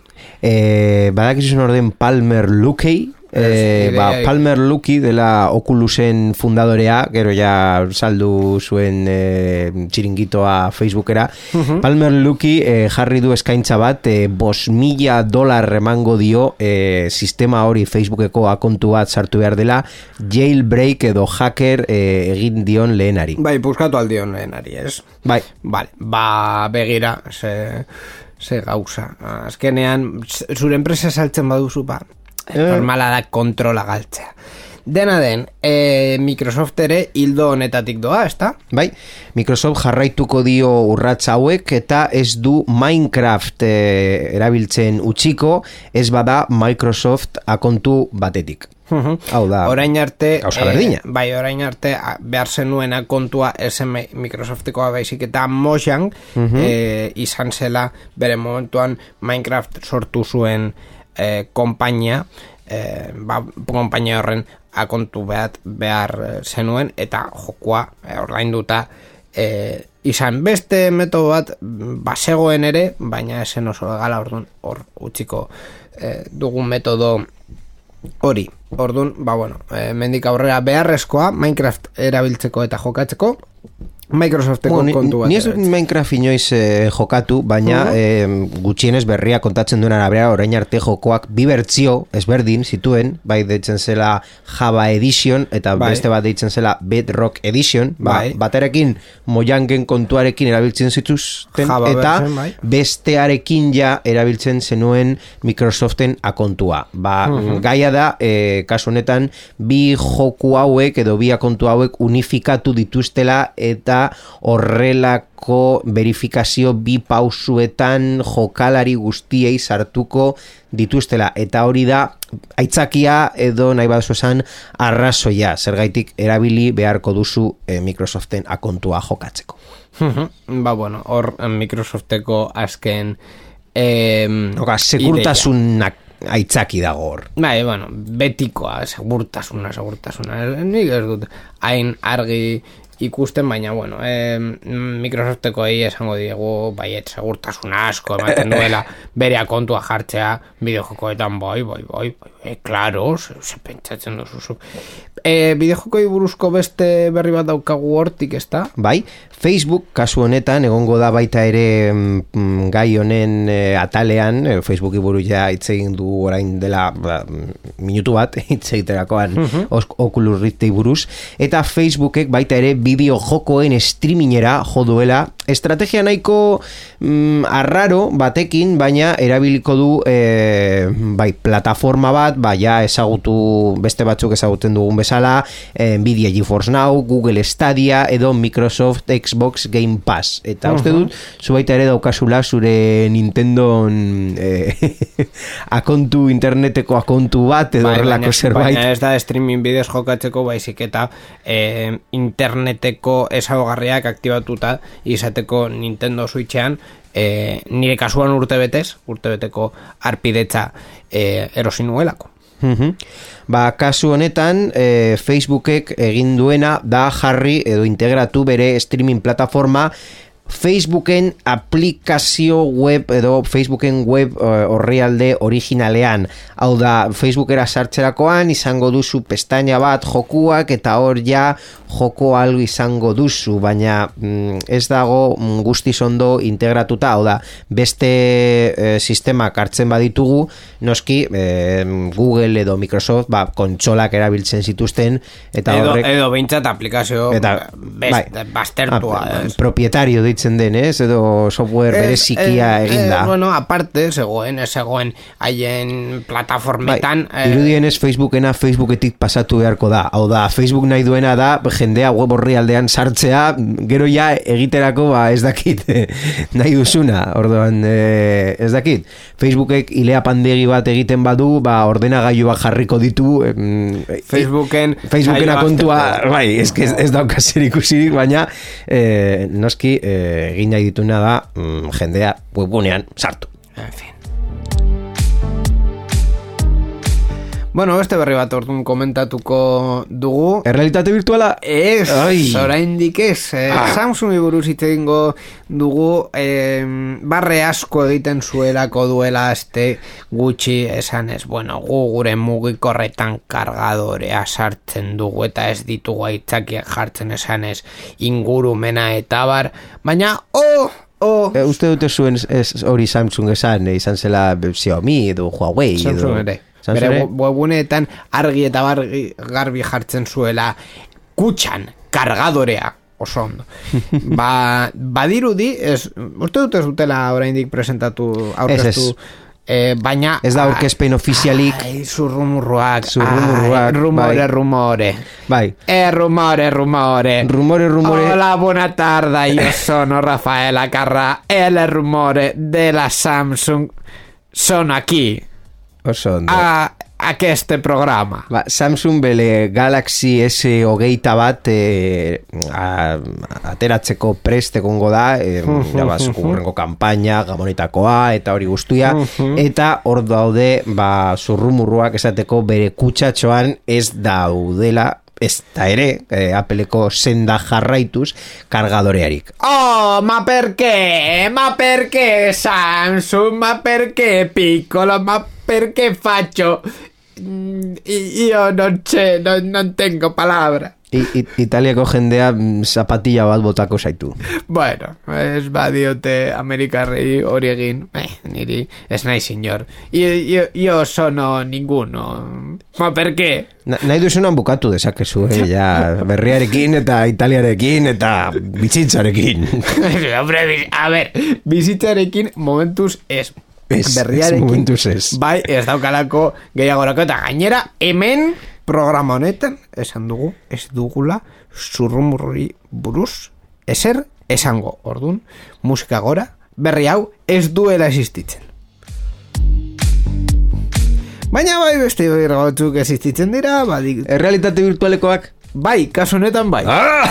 E, badakizun orden Palmer Luckey e, ba, Palmer Luckey dela Oculusen fundadorea gero ja saldu zuen e, txiringitoa Facebookera. Palmer Luckey e, jarri du eskaintza bat e, bos mila dolar emango dio e, sistema hori Facebookeko akontu bat sartu behar dela jailbreak edo hacker e, egin dion lehenari. Bai puskatu aldion lehenari ez? Bai, Vale, ba begira ze, ze gauza. Azkenean zure enpresa saltzen baduzu ba normala da kontrola galtzea dena den e, Microsoft ere hildo honetatik doa, ezta? Bai, Microsoft jarraituko dio urratsa hauek eta ez du Minecraft eh, erabiltzen utziko, ez bada Microsoft akontu batetik. Hau da, orain arte gauza berdina. bai, orain arte behar zenuena kontua SM Microsoftekoa baizik eta Mojang eh, izan zela bere momentuan Minecraft sortu zuen eh, konpainia eh, ba, konpainia horren akontu behar, behar eh, zenuen eta jokua eh, ordainduta eh, izan beste metodo bat basegoen ere, baina esen oso legala orduan hor utziko eh, dugun metodo hori. Orduan, ba bueno, e, mendik aurrera beharrezkoa Minecraft erabiltzeko eta jokatzeko Microsofteko Bueno, kontu bat. ni ez dut. Minecraft inoiz eh, jokatu, baina eh, gutxienez berria kontatzen duen arabera orain arte jokoak bi bertzio ezberdin zituen, bai deitzen zela Java Edition eta Bai. beste bat deitzen zela Bedrock Edition, ba, Bai. baterekin Mojangen kontuarekin erabiltzen zituzten Java eta version, bai. bestearekin ja erabiltzen zenuen Microsoften akontua. Ba, gaia da, e, kasu honetan, bi joku hauek edo bi akontu hauek unifikatu dituztela eta horrelako verifikazio bi pausuetan jokalari guztiei sartuko dituztela eta hori da aitzakia edo nahi baduzu esan arrazoia zergaitik erabili beharko duzu e, Microsoften akontua jokatzeko. Ba bueno, hor eh, Microsofteko azken eh, Oka, segurtasunak aitzaki dago hor. Bai, bueno, betikoa, segurtasuna, segurtasuna. Nik ez dut hain argi ikusten, baina, bueno, eh, Microsofteko egi esango diegu, baiet, segurtasuna asko ematen duela bere kontua jartzea bideojokoetan, bai, bai, bai, bai, bai, klaro, ze, ze pentsatzen duzu zuk. Eh, bideojokoi buruzko beste berri bat daukagu hortik, ez da? Bai, Facebook kasu honetan egongo da baita ere mm, gai honen eh, atalean, eh, Facebooki buru ja hitz egin du orain dela ba, mm, minutu bat hitz egiterakoan os- Oculus Riftei buruz eta Facebookek baita ere bideo jokoen streamingera jo duela. Estrategia nahiko mm, arraro batekin baina erabiliko du eh, bai plataforma bat bai ja ezagutu beste batzuk ezaguten dugun bezala eh, Nvidia GeForce Now, Google Stadia edo Microsoft Xbox Game Pass. Eta uste dut zu baita ere daukazula zure Nintendo eh, akontu interneteko akontu bat edo Bai, horrelako zerbait. baina ez da streaming bidez jokatzeko baizik eta eh, interneteko ezaugarriak aktibatuta izateko Nintendo Switchean eh, nire kasuan urte betez, urte beteko arpidetza eh, erosi nuelako. Mhm. Ba, kasu honetan, e, Facebookek egin duena da jarri edo integratu bere streaming plataforma Facebooken aplikazio web edo Facebooken web eh, orrialde originalean. Hau da, Facebookera sartzerakoan izango duzu pestaina bat jokuak eta hor ja joko algo izango duzu, baina mm, ez dago mm, guztiz ondo integratuta, hau da, beste eh, sistemak hartzen baditugu, noski eh, Google edo Microsoft ba, kontsolak erabiltzen zituzten eta Edo, horrek edo behintzat aplikazio Eta, best, bai. bastertua. Ah, ez. propietario ditzen den, ez? Edo software berezikia eginda. bueno, aparte, zegoen, ez zegoen haien Bai, plataformetan... eh, irudienez Facebookena Facebooketik pasatu beharko da. Hau da, Facebook nahi duena da jendea web horri aldean sartzea, gero ja egiterako ba ez dakit nahi duzuna. Orduan, eh, ez dakit. Facebookek ilea pandegi bat egiten badu, ba ordenagailuak jarriko ditu Facebooken... Facebookena kontua, bai, ez, ez, ez dauka ikusirik, baina eh, noski eh, egin nahi dituna da mm, jendea webgunean sartu. En fin. Bueno, beste berri bat orduan komentatuko dugu. Errealitate virtuala? Ez, Ai. oraindik ez. Eh, Ah. Samsungi buruz hitz egingo dugu eh, barre asko egiten zuelako duela este gutxi esan ez. Bueno, gu gure mugikorretan kargadorea sartzen dugu eta ez ditugu aitzakiak jartzen esan ez ingurumena eta bar. Baina, oh, oh, E, uste dute zuen hori Samsung esan, eh, izan zela Xiaomi edo Huawei Samsung edo... ere. Bere ere? we- webuneetan argi eta bargi, garbi jartzen zuela kutxan, kargadorea oso ondo. ba, badirudi, ez, uste dut ez dutela oraindik presentatu aurkeztu, Ez, ez. eh, baina... Ez da aurkezpen ofizialik. Ai, zurrumurruak. Zurrumurruak, ai, rumore, bai. rumore. Bai, Eh, rumore, rumore. Rumore, rumore. Hola, buona tarda, io sono Raffaella Carra e le rumore della Samsung sono aquí oso ondo. a aquest programa. Ba, Samsung bele Galaxy S hogeita bat e, a, ateratzeko prest egongo da e, jabaz, gurrengo kanpaina, gamonetakoa eta hori guztia eta hor daude ba, zurrumurruak esateko bere kutsatxoan ez daudela ez da ere e, Appleko senda jarraituz kargadorearik Oh, ma perché? Ma perché Samsung? Ma perché piccolo? Ma perché faccio? Mm, Io non c'è, non, non tengo palabra. I, i, Italiako jendea mm, zapatilla bat botako zaitu Bueno, ez badiote Amerikarrei hori egin, eh, niri ez nahi senyor. Io, io, io sono ninguno. Ma perché? Na, nahi duzunan bukatu dezakezu, eh? ja, berriarekin eta italiarekin eta bitzitzarekin. Hombre, a ver, bizitzarekin momentuz ez. Ez, ez momentuz ez. Bai, ez daukalako gehiagorako eta gainera hemen programa honetan esan dugu, ez dugula zurrumurri buruz ezer esango. Ordun, musika gora, berri hau ez duela existitzen. Baina bai beste berri batzuk existitzen dira, badik, Errealitate virtualekoak? Bai, kasu honetan bai. Ah,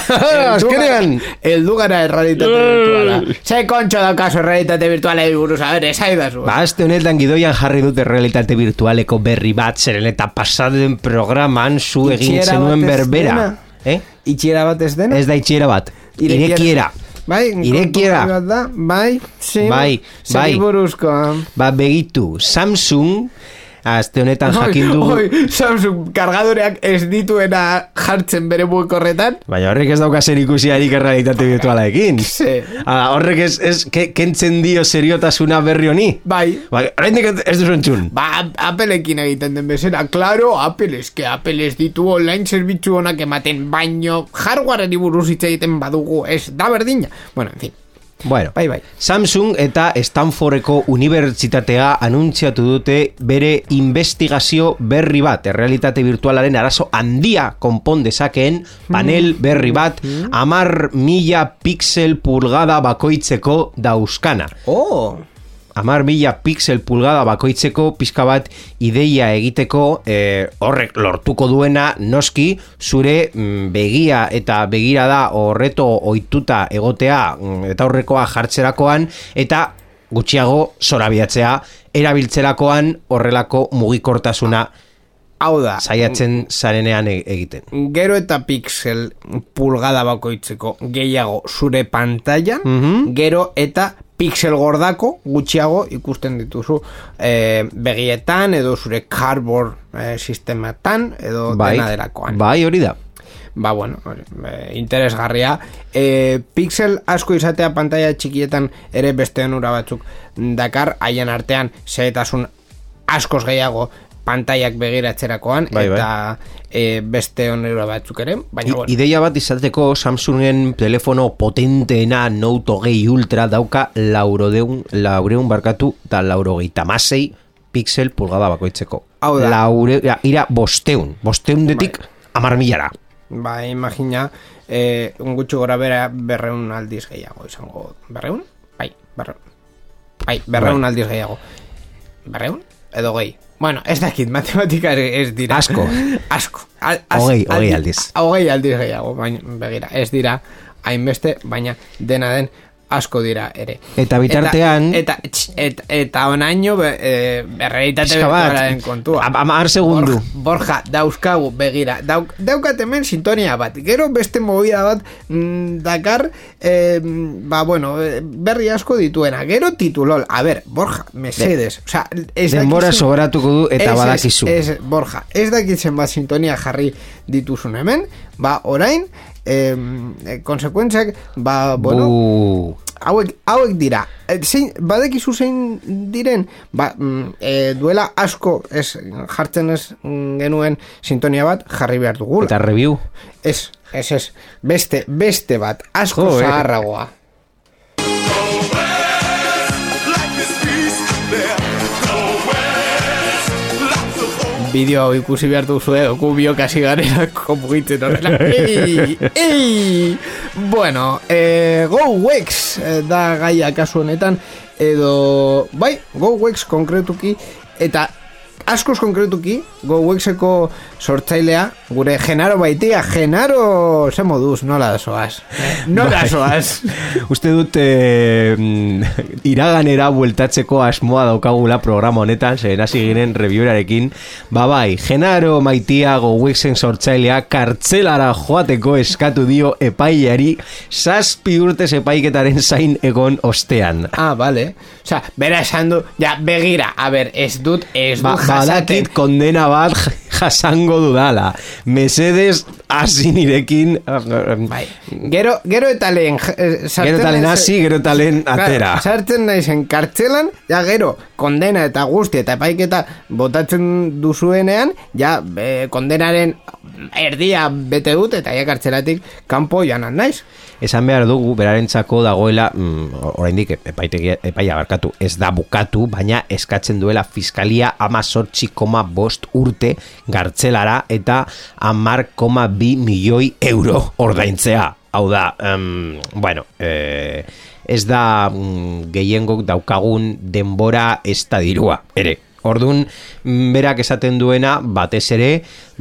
azkenean! Eldu gara errealitate virtuala. Ze kontxo da kaso errealitate virtuala buruz, a ver, esaidazu. Ba, aste honetan gidoian jarri dute realitate virtualeko berri bat, zeren eta pasaden programan zu egin zenuen berbera. Eh? Itxiera bat ez dena? Ez da itxiera bat, Irekiera. irekiera. Bai, Irekiera. bat da, bai, sí, Bai, zeri bai. buruzko. Ba, begitu, Samsung, aste honetan jakin dugu... Oi, Samsung kargadoreak ez dituena jartzen bere buikorretan. Baina horrek ez dauka zer ikusiarik errealitate virtualarekin. Sí. Ah, horrek ez, ez ke, kentzen dio seriotasuna berri honi. Bai, Ba, oraindik ez- ez duzu entzun. Ba, Appleekin egiten den bezala, claro, Apple eske Apple ez ditu online zerbitzu honak ematen, baino hardwareari buruz hitz egiten badugu, ez da berdina. Bueno, en fin, Bueno, bai, bai. Samsung eta Stanfordeko unibertsitatea anuntziatu dute bere investigazio berri bat, errealitate virtualaren arazo handia konpon dezakeen panel berri bat, amar mila pixel pulgada bakoitzeko dauzkana. Oh, Amar mila pixel pulgada bakoitzeko pixka bat ideia egiteko eh, horrek lortuko duena noski zure mm, begia eta begirada horreto ohituta egotea mm, eta horrekoa jartzerakoan eta gutxiago zorabiatzea erabiltzerakoan horrelako mugikortasuna Hau da, saiatzen zarenean e- egiten. gero eta pixel pulgada bakoitzeko gehiago zure pantailan, Mhm. gero eta pixel gordako gutxiago ikusten dituzu eh, begietan edo zure cardboard eh, sistematan edo Bai, dena delakoan. bai hori da. Ba, bueno, eh, interesgarria. E, pixel asko izatea pantalla txikietan ere beste onura batzuk dakar, haien artean zehetasun askoz gehiago pantaiak begiratzerakoan, Bai, bai. eta e, beste onura batzuk ere, baina, I, bueno, Ideia bat izateko Samsungen telefono potenteena Note hogei Ultra dauka laurodeun, laureun barkatu eta laurogeita masei pixel pulgada bakoitzeko. Hau da. Laure, ja, ira bosteun, bosteun detik Bai. amar milara. ba, imagina, e, un gutxi gora bera berreun aldiz gehiago izango. Berreun? Bai, berreun. Bai, berreun Bai. aldiz gehiago. Berreun? Edo gehi. Bueno, ez dakit, matematika ez dira. Asko. Asko. Al, az- Hogei, hogei aldi- aldiz. Hogei aldiz gehiago, baina, begira, ez dira hainbeste, baina dena den asko dira ere. Eta bitartean- Eta, eta, eta, eta onaino be, e, berreitate bertuaren kontua. am- amar segundu. Borja, Borja, dauzkagu, begira, dauk, daukat hemen sintonia bat, gero beste movida bat mm, dakar, eh, ba, bueno, eh, berri asko dituena, gero titulol, a ber, Borja, mesedes, o sea, ez Denbora dakizu- sobratuko du eta Ez, badakizu. Ez, ez, Borja, ez dakitzen bat sintonia jarri dituzun hemen, ba, orain, eh, konsekuentziak, ba, bueno, Bu. hauek, hauek dira e, zein, badekizu zein diren ba, e, duela asko ez jartzen ez genuen sintonia bat jarri behar dugula Eta review. ez, ez, ez, beste, beste bat asko Jo, eh. zaharragoa Bideo hau ikusi behar duzu, eh? Gu biok hasi garela komugitzen horrela. Ei, ei! Bueno, eh, GoWex eh, da gaia kasu honetan, edo, bai, GoWex konkretuki, eta askoz konkretuki, GoWexeko sortzailea, gure Genaro baitia, Genaro, ze moduz, nola da zoaz? Nola Bai. zoaz? Uste dut eh, iraganera bueltatzeko asmoa daukagula programa honetan, zeren hasi ginen reviewerarekin. Ba bai, Genaro maitia gowexen sortzailea kartzelara joateko eskatu dio epaileari zazpi urtez epaiketaren zain egon ostean. Ah, vale. O sea, bera esan du, ja, begira, a ber, ez dut, ez Ba, dut jasaten. badakit kondena bat jasango dudala. Mesedes hasi nirekin... Bai. Gero, gero eta lehen eh, Gero eta lehen hasi, gero eta lehen atera. Sartzen naizen kartzelan, ja gero, kondena eta guzti eta epaiketa botatzen duzuenean, ja, eh, kondenaren erdia bete dut eta ja kartzelatik kanpo janan naiz. Esan behar dugu, berarentzako dagoela, mm, oraindik epaitegia, epaia barkatu, ez da bukatu, baina eskatzen duela fiskalia ama koma bost urte gartzelara eta amar koma bi milioi euro ordaintzea. Hau da, em, bueno, eh, ez da mm, gehiengok daukagun denbora ez da dirua, ere. Ordun mm, berak esaten duena batez ere,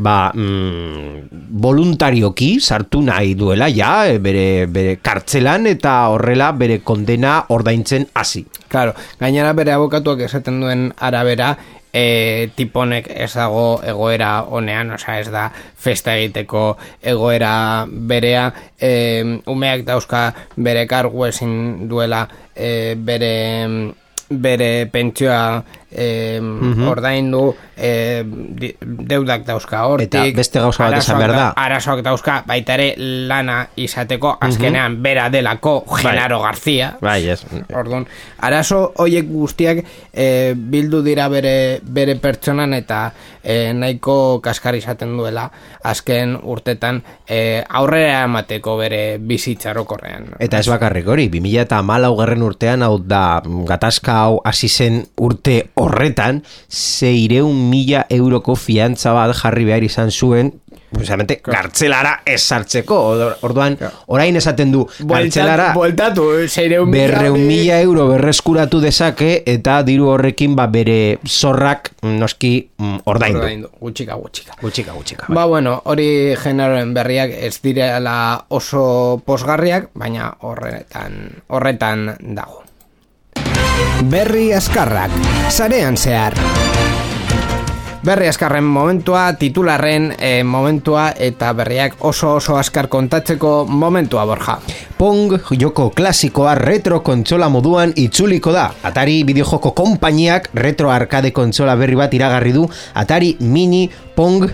ba, mm, voluntarioki sartu nahi duela ja bere, bere kartzelan eta horrela bere kondena ordaintzen hasi. Claro, gainera bere abokatuak esaten duen arabera, e, tiponek ez dago egoera honean, osea ez da festa egiteko egoera berea, e, umeak dauzka bere kargu ezin duela e, bere bere pentsioa e, ordaindu e, di- deudak dauzka hortik Eta beste gauza bat esan behar da. arazoak dauzka baita ere lana izateko azkenean bera delako Genaro García Bai, ez. Orduan, arazo hoiek guztiak e, bildu dira bere, bere pertsonan eta e, nahiko kaskar izaten duela azken urtetan e, aurrera emateko bere bizitzarokorrean. Eta ez bakarrik hori, 2000 eta garren urtean, hau da, gatazka hau hasi zen urte horretan, zeireun mila euroko fiantza bat jarri behar izan zuen, precisamente, gartzelara ez sartzeko. Or- Orduan, orain esaten du, gartzelara Bueltatu, zeireun mila berreun mila euro berreskuratu dezake, eta diru horrekin ba bere zorrak noski mm, ordaindu. Ordaindu, gutxika, gutxika. Gutxika, gutxika. bai. Ba, bueno, hori generoen berriak ez direla oso posgarriak, baina horretan, horretan dago. Berri askarrak, sarean zehar. Berri askarren momentua, titularren eh, momentua eta berriak oso oso askar kontatzeko momentua borja. Pong joko klasikoa retro kontsola moduan itzuliko da. Atari bideojoko konpainiak retro arcade kontsola berri bat iragarri du Atari Mini Pong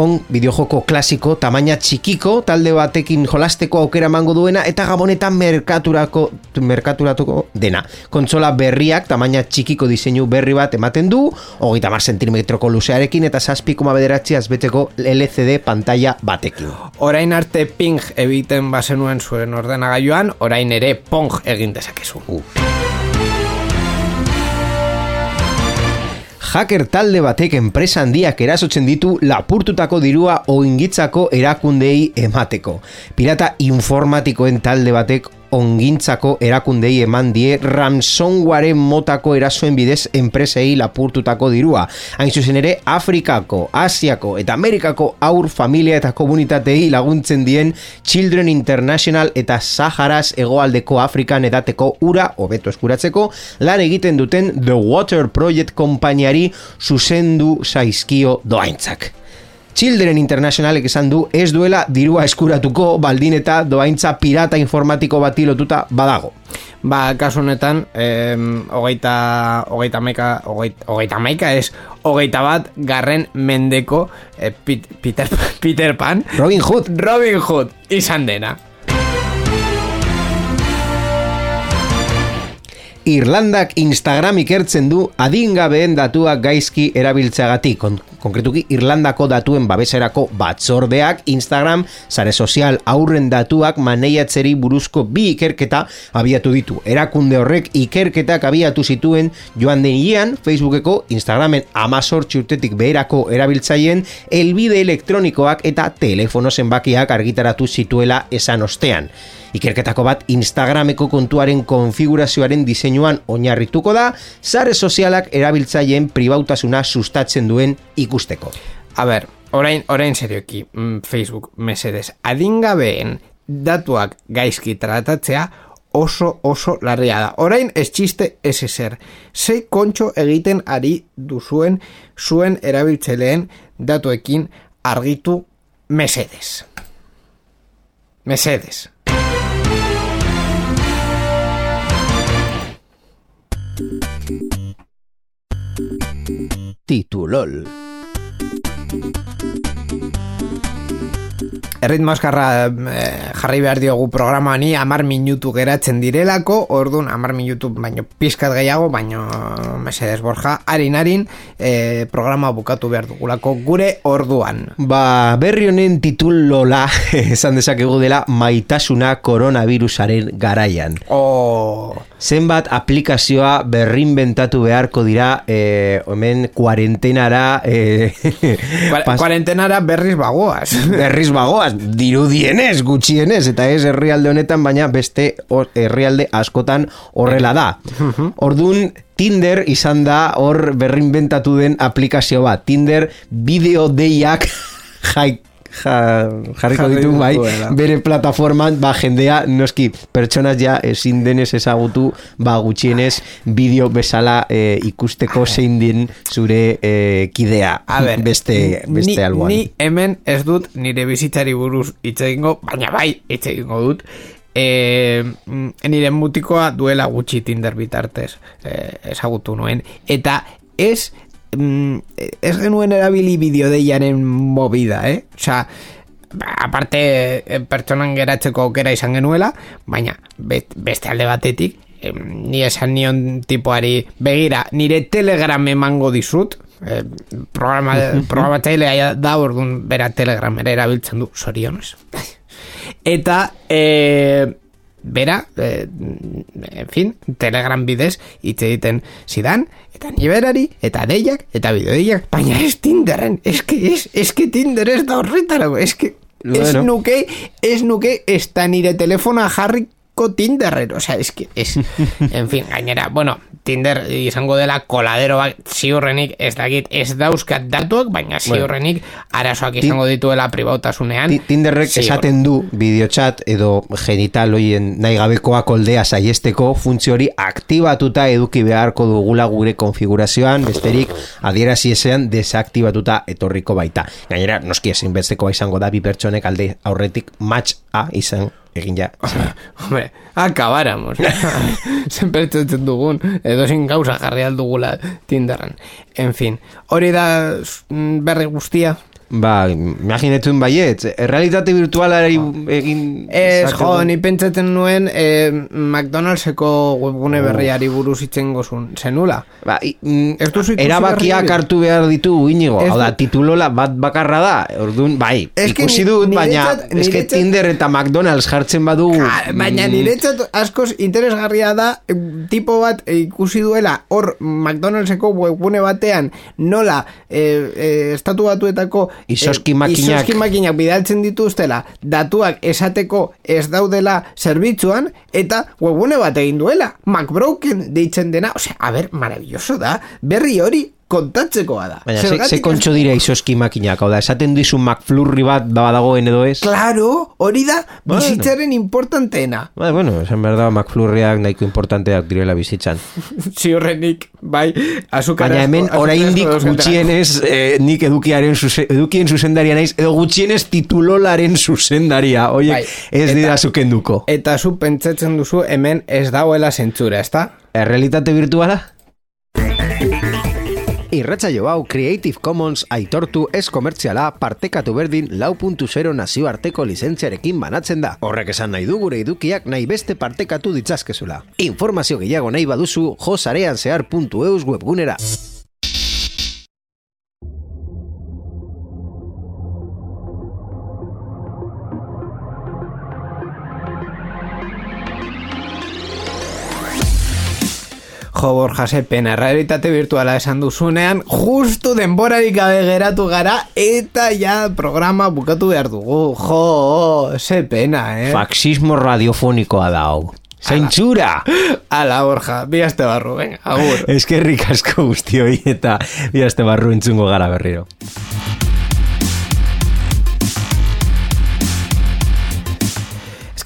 Pong bideojoko klasiko tamaina txikiko talde batekin jolasteko aukera emango duena eta gabonetan merkaturako merkaturatuko dena. Kontsola berriak tamaina txikiko diseinu berri bat ematen du, hogeita mar sentimetroko luzearekin eta zazpi koma bederatzi azbeteko LCD pantalla batekin. Orain arte ping egiten bazenuen zuen ordenagailuan, orain ere pong egin dezakezu. Hacker talde batek enpresa handiak erasotzen ditu lapurtutako dirua oingitzako erakundei emateko. Pirata informatikoen talde batek ongintzako erakundei eman die ransomware motako erasoen bidez enpresei lapurtutako dirua. Hain zuzen ere, Afrikako, Asiako eta Amerikako aur familia eta komunitatei laguntzen dien Children International eta Saharaz egoaldeko Afrikan edateko ura hobeto eskuratzeko lan egiten duten The Water Project konpainiari zuzendu zaizkio doaintzak. Children Internationalek esan du ez duela dirua eskuratuko baldin eta doaintza pirata informatiko bati lotuta badago. Ba, kasu honetan, em, hogeita, hogeita maika, hogeita, hogeita maika ez, hogeita bat garren mendeko eh, Peter, Peter Pan, Robin Hood, Robin Hood izan dena. Irlandak Instagram ikertzen du adingabeen datuak gaizki erabiltzeagatik. Kon konkretuki Irlandako datuen babeserako batzordeak Instagram sare sozial aurren datuak maneiatzeri buruzko bi ikerketa abiatu ditu. Erakunde horrek ikerketak abiatu zituen joan den Facebookeko Instagramen amazortzi urtetik beherako erabiltzaileen elbide elektronikoak eta telefono zenbakiak argitaratu zituela esan ostean. Ikerketako bat Instagrameko kontuaren konfigurazioaren diseinuan oinarrituko da, sare sozialak erabiltzaileen pribautasuna sustatzen duen ikusteko. A ber, orain, orain serioki, mm, Facebook, mesedes, adingabeen datuak gaizki tratatzea oso oso larria da. Orain ez txiste ez ezer. Sei kontxo egiten ari duzuen zuen erabiltzaileen datuekin argitu mesedes. Mesedes. Titulol. Erritmo askarra eh, jarri behar diogu programani amar minutu geratzen direlako, orduan amar minutu baino pizkat gehiago, baino mesedes borja, harin harin eh, programa bukatu behar dugulako gure orduan. Ba, berri honen titulola esan dezakegu dela maitasuna koronavirusaren garaian. Oh, Zenbat aplikazioa berrinbentatu beharko dira eh, hemen kuarentenara Kua- pas- kuarentenara berriz bagoaz. berriz bagoaz, dirudienez, gutxienez, eta ez herrialde honetan, baina beste herrialde askotan horrela da. Orduan, Tinder izan da hor berrinbentatu den aplikazio bat. Tinder bideo deiak jai, ja, jarriko Jarri ditu bai, bere plataforman, ba, jendea, noski, pertsonas ja ezin denez ezagutu, ba, gutxienez, bideo bezala eh, ikusteko zein den zure eh, kidea. A ber, beste, beste ni, alboan. ni hemen ez dut nire bizitzari buruz hitz egingo, baina bai hitz egingo dut. E, nire mutikoa duela gutxi Tinder bitartez e, ezagutu nuen. Eta ez mm, ez genuen erabili bideodeiaren movida, eh? Osa, aparte eh, pertsonan geratzeko aukera izan genuela, baina beste alde batetik em, ni esan nion tipoari begira, nire telegram emango dizut eh, programa, programatzailea da orduan bera telegramera erabiltzen du sorionez eta e, bera e, en fin, telegram bidez hitz egiten zidan eta niberari, eta deiak, eta bideoiak baina ez Tinderren, eske, ez, eske Tinder ez da horretarago, eske ez Bueno. nuke, ez nuke ez da nire telefona jarriko Tinderren, osea, es que, es, en fin, gainera, bueno, Tinder izango dela koladero bat ziurrenik ez dakit ez dauzkat datuak, baina ziurrenik arazoak izango dituela pribautasunean. Ti- Tinderrek esaten du bideotxat edo genital hoien nahi gabekoak oldea saiesteko funtzio hori aktibatuta eduki beharko dugula gure konfigurazioan, besterik adierazi ezean desaktibatuta etorriko baita. Gainera, noski ezin izango da bi pertsonek alde aurretik match a izan egin ja. Hombre, akabáramos. Zenper txetzen dugun, edo zin gauza jarri aldugula Tinderren. En fin, hori da mm, berri guztia. Ba, imaginetuen baiet, realitate virtualari egin... Ez, jo, ni pentsatzen nuen eh, McDonaldseko webgune berriari buruz itzen gozun. Zenula? Ba, i, mm, Ez duzu erabakiak hartu behar ditu inigo. Hau da, titulola bat bakarra da. Orduan, bai, que ikusi ni- dut, baina niretzat- eske Tinder eta McDonald's jartzen badu... Ah, baina mm, niretzat askoz interesgarria da eh, tipo bat eh, ikusi duela hor McDonaldseko webgune batean nola eh, eh, estatu batuetako eh, Izozki makinak. izozki makinak bidaltzen dituztela datuak esateko ez daudela zerbitzuan eta webgune bat egin duela MacBroken deitzen dena osea, a ber, maravilloso da berri hori kontatzekoa da Baina, ze, ze kontxo dira izoski makinak, hau da, esaten dizu McFlurry bat badagoen edo ez? Claro, hori da Bueno. bizitzaren importanteena Ba, bueno, esan behar da, McFlurryak nahiko importanteak direla bizitzan. ziurrenik, bai, azukara Baina hemen oraindik gutxienez eh, nik edukiaren zuze, edukien zuzendaria naiz, edo gutxienez titulolaren zuzendaria, oie, Bai, ez dira zukenduko. Eta zu pentsatzen duzu hemen ez dagoela zentzura, ezta? Errealitate virtuala? Irratsaio hau Creative Commons aitortu ez komertziala partekatu berdin lau puntu zero nazioarteko lizentziarekin banatzen da. Horrek esan nahi du gure edukiak nahi beste partekatu ditzazkezula. Informazio gehiago nahi baduzu josareanzehar.eus webgunera. Jo, Borja, ze pena, realitate virtuala esan duzunean, justu denborarik gabe geratu gara, eta ja programa bukatu behar dugu. Jo, ze pena, eh? Faxismo radiofonikoa da hau. Zaintzura! Ala, Borja, bi aste barru, venga, agur. Eskerrik asko guztioi eta bi aste barru entzungo gara berriro.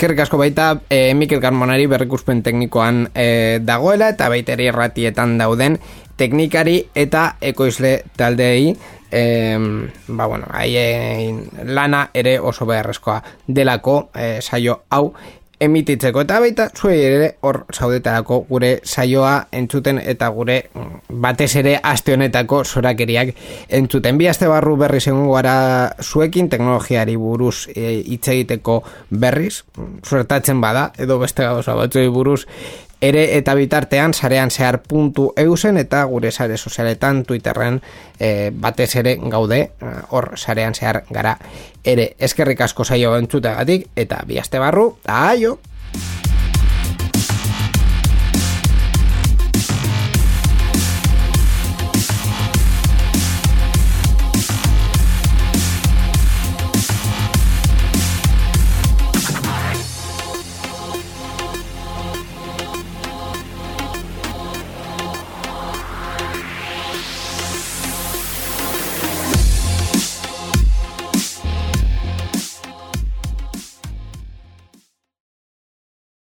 Eskerrik asko baita e, Mikel Carmonari berrikuspen teknikoan e, dagoela eta baita ere irratietan dauden teknikari eta ekoizle taldeei e, ba bueno, haien lana ere oso beharrezkoa delako e, saio hau emititzeko. Eta baita zuei ere hor zaudetarako gure saioa entzuten eta gure mm, batez ere aste honetako zorakeriak entzuten. Bi aste barru berriz egongo gara zuekin teknologiari buruz e, hitz egiteko berriz. Mm, suertatzen bada edo beste gauza batzuei buruz ere eta bitartean sarean zehar puntu eusen eta gure sare sozialetan Twitterren e, batez ere gaude eh, hor sarean zehar gara ere. Eskerrik asko saio entzutegatik eta bi aste barru. Aio